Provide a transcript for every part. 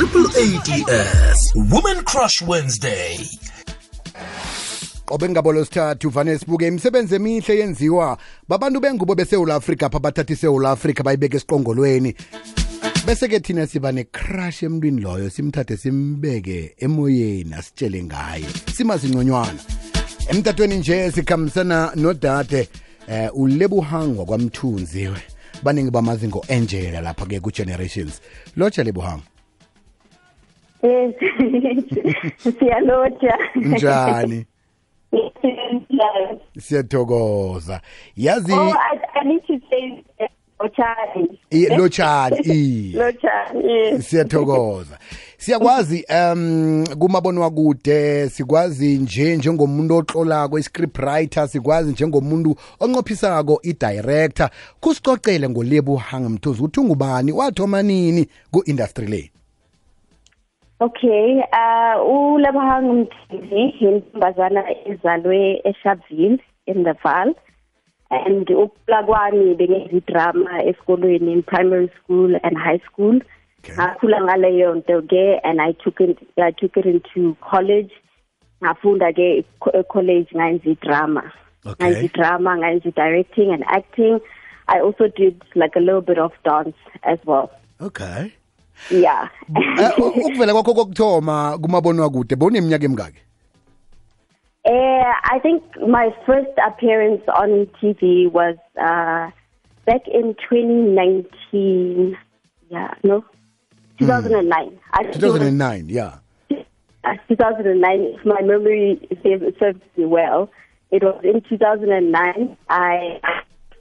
Triple ADS Woman Crush Wednesday. qobe ngabolo sithathu vane sibuke imisebenzi emihle yenziwa. Babantu bengubo besewula afrika apha bathatha isewula afrika bayibeke esiqongolweni. Bese-ke thina siba necrush emntwini loyo simthathe simbeke emoyeni asitshele ngaye simazinconywana emtatweni nje sikhambisana nodade eh ulebuhangwa kwamthunzi. Baningi bamazi ngo-angela lapha-ke ku-generations. Lotsha lebuhangwa. Siyalotsha. njani? Siyathokoza. Yazi Oh, I, I need to say lotshani yes. siyathokoza. Siyakwazi um kumabonwa kude sikwazi nje njengomuntu oxolako i-script writer sikwazi njengomuntu onqophisako i-director. Kusicocele ngolebu hanga mthuzi ukuthi ungubani wathoma nini ku-industry le? Okay, uh uLebahang Mthini intombazana ezalwe eSharpeville in the Vaal and ukukhula kwami bengenza drama esikolweni in primary school and high school. Okay. Ngakhula ngaleyo nto ke and I took it I took it into college. Ngafunda ke college ngayenza drama. Okay. Ngayenza drama, ngayenza directing and acting. I also did like a little bit of dance as well. okay Yeah. Eh, ukuvela kwakho kokuthoma kumabonwa kude bowuneminyaka emingaki Uh, I think my first appearance on TV was uh, back in 2019. Yeah, no, 2009. I think was, 2009 yeah uh, 2009, if my memory serves, serves me well. It was in 2009. I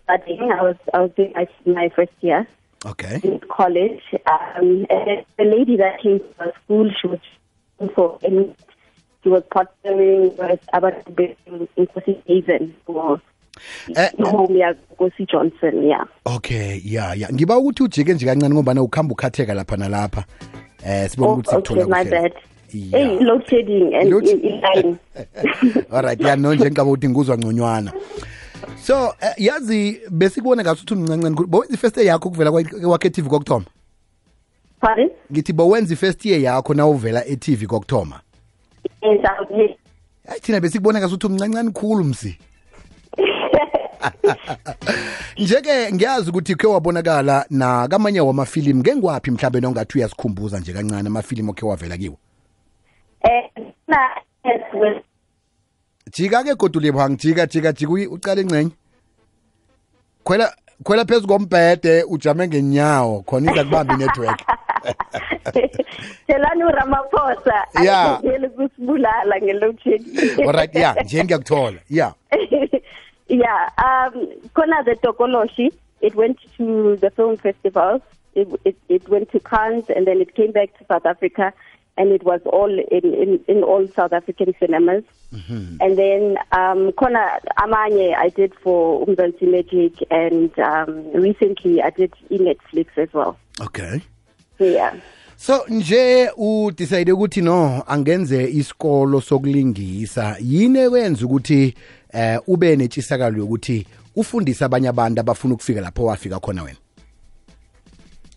studying. I was I was doing my, my first year okay in college. Um, and the lady that came to our school, she was for and she was partnering with about in Nkosi Haven for Eh, home ya Nkosi Johnson, yeah. okay ya ya ngiba ukuthi ujike nje kancane ngoba ukhamba ukhatheka lapha nalapha eh sibona Oh, ukuthi okay, sikuthola my kuhle bad. Yeah. Hey, load shedding and Load- in, in line. alright ya no njengaba uthi nguzwa ngconywana so uh, yazi besikubona ngathi uthi khulu. bowenza i-first year yakho kuvela kwakhe e-tv kokuthoma Pardon? ngithi bowenza i-first year yakho na uvela e-tv kokuthoma here. hayi thina besikubona ngasuthi umncancane khulu msi nje-ke ngiyazi ukuthi khe wabonakala nakamanye wamafilimu ngengwaphi mhlawumbe nongathi uyasikhumbuza nje kancane amafilimu okhe wavela kiwo Eh, na jika-ke godule bhang jika jika jika ucala ingcenye khwela khwela phezu kombhede ujame ngenyawo khona iza kubamba inetwork Thelani uRamaphosa. Yeah. Ayekele kusibulala ngeload shedding. alright ya nje ngiyakuthola ya yeah, um, Kona the Tokoloshi, it went to the film festival. It, it, it went to Cannes and then it came back to South Africa and it was all in, in, in all South African cinemas. And then um, Kona Amanye I did for Umzansi Magic and um, recently I did in Netflix as well. okay Yeah. so nje udecide ukuthi no angenze isikolo sokulingisa yini ekwenza ukuthi eh ube netshisakalo yokuthi ufundise abanye abantu abafuna ukufika lapho wafika khona wena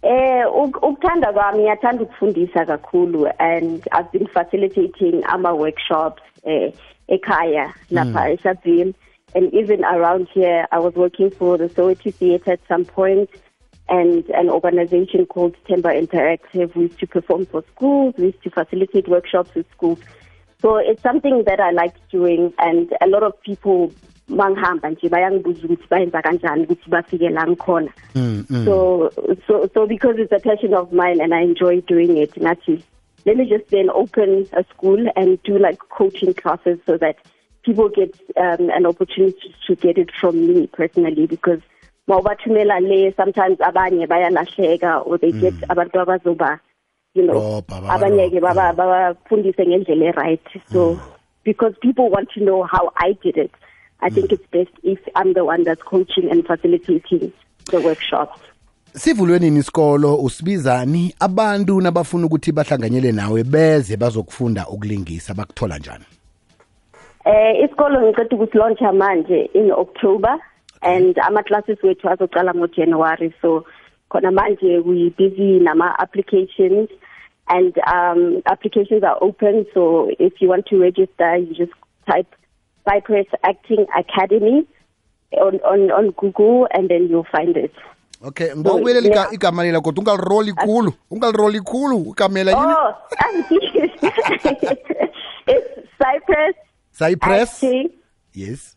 Eh uk- ukuthanda kwami ngiyathanda ukufundisa kakhulu and I've been facilitating ama workshops eh ekhaya lapha eSharpeville and even around here I was working for the Soweto Theatre at some point and an organization called Timber Interactive. We used to perform for schools we used to facilitate workshops with schools. So it's something that I like doing and a lot of people mangihamba nje bayangibuza ukuthi bayenza kanjani ukuthi bafike la ngikhona. Mm, mm. So so so because it's a passion of mine and I enjoy doing it ngathi let me just then open a school and do like coaching classes so that people get um, an opportunity to get it from me personally because mawubathumela le sometimes abanye bayalahleka or they get mm. abantu abazoba you know Robha, baba abanye ke baba. babafundise ngendlela e-right. So because people want to know how I did it I think it's best if I'm the one that's coaching and facilitating the workshops. Sivulwe nini isikolo usibizani? Abantu nabafuna ukuthi bahlanganyele nawe beze bazokufunda ukulingisa bakuthola njani? Eh isikolo ngicela ukusilauncha manje in October and ama classes wethu azoqala ngo January so khona manje we busy nama applications and um, applications are open. So if you want to register, you just type Cypress Acting Academy on, on, on Google and then you'll find it. okay ngibawubelela yeah. iga- igama lela kodwa ungaliroli khulu ungaliroli khulu ukamela yini Oh, it's Cypress cypress Acting. yes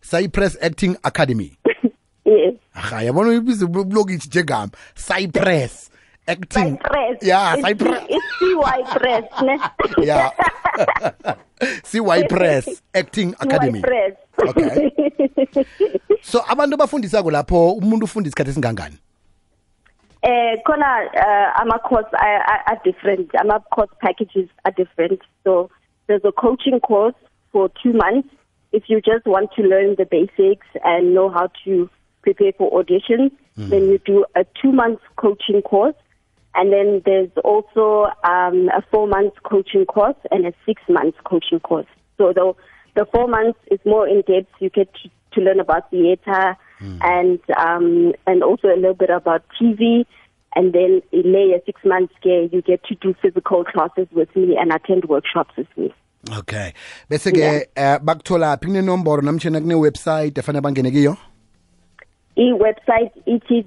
cypress acting academy Yes. aha yabona uyibiza nje njengami cypress acting Cypress. yeah It's- cypress It's CY Press. ne? yeah cy press acting academy Press. Okay. so abantu abafundisako lapho umuntu ufunda isikhathi esingangani Eh khona uh, ama course are, are, are different. Ama course packages are different. So there's a coaching course for 2 months if you just want to learn the basics and know how to prepare for auditions, then you do a 2 month coaching course and then there's also um, a 4 month coaching course and a 6 month coaching course. So the the 4 months is more in depth. You get to, to learn about theater and um, and also a little bit about TV. And then in layer six months care, you get to do physical classes with me and attend workshops with me. okay bese ke eh, bakuthola phi kunenomboro namtshana kune-website efanele bangene kiyo E-website it is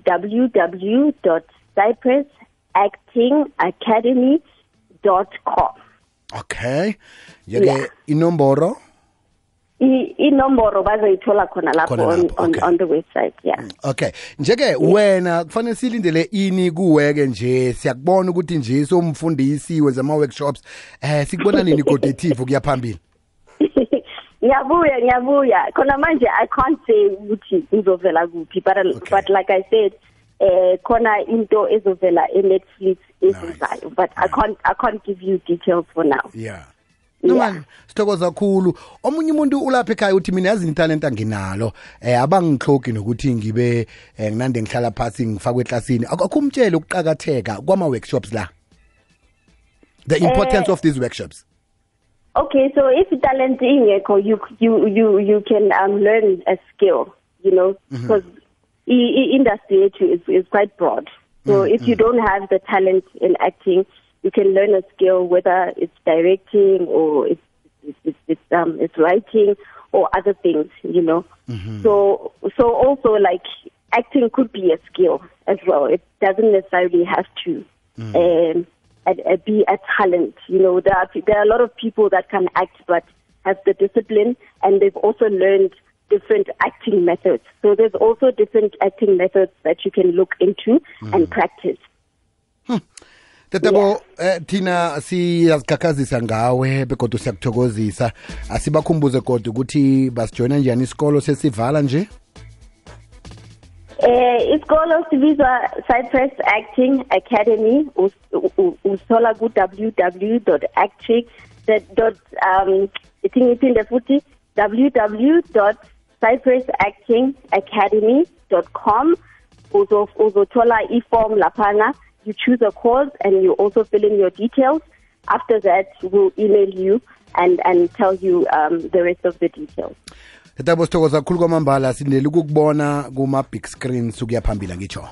www.cypressactingacademy.com. okay yeke Yeah. inomboro I- inomboro bazoyithola khona lapho Khona on, lapho, on, okay. on the website yeah okay njeke wena kufanele silindele ini kuweke nje siyakubona ukuthi nje somfundisi wenza ama-workshops eh sikubona nini kodetive kuya phambili ngiyabuya ngiyabuya khona manje i can't say ukuthi ngizovela kuphi but Okay. but like i said eh khona into ezovela e-netflix ezizayo but i can't i can't give you details for now. Yeah. Nomani sithokoza kakhulu. Omunye umuntu ulapha ekhaya uthi mina yazi italent anginalo. Eh abangihlogi nokuthi ngibe eh, nginande ngihlala phasi ngifakwe eklasini. Ak- akumtshele ukuqakatheka kwama-workshops la? The importance of these workshops. Okay, so if talent ingekho, you you you you can um, learn a skill, you know, because mm industry yethu is is quite broad. So if you don't have the talent in acting, you can learn a skill, whether it's directing or it's it's, it's, it's um it's writing or other things, you know. So so also like acting could be a skill as well. It doesn't necessarily have to. Um, and, and be a talent. You know, there are there are a lot of people that can act but have the discipline, and they've also learned different acting methods. So there's also different acting methods that you can look into and practice. tetabo eh, thina siyazikhakhazisa ngawe begodwa siyakuthokozisa. Asibakhumbuze kodwa ukuthi basijoyina njani isikolo sesivala nje? Eh, isikolo sibizwa Cypress Acting Academy Us- u- u- usithola ku www.acting dot um ithi iphinde futhi www.cypressactingacademy.com uzo uzothola iform laphana. You choose a course and you also fill in your details. After that we'll email you and and tell you um the rest of the details. Etabo sithokoza kakhulu kwamambala. Sindele ukukubona kuma-big screen sukuya phambili ngitsho.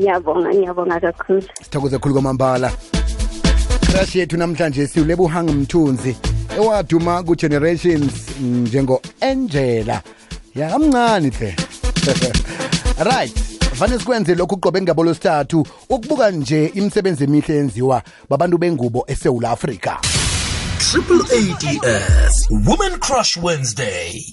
Ngiyabonga ngiyabonga kakhulu. Sithokoza kakhulu kwamambala. Crash yethu namhlanje siwulebuhang mthunzi ewaduma ku-generations njengo-angela ya kamncane hle right. Vane sikwenze lokhu qobe ngabo losithathu. Ukubuka nje imisebenzi emihle yenziwa babantu bengubo esewula afrika. Triple ADS Women Crush Wednesday.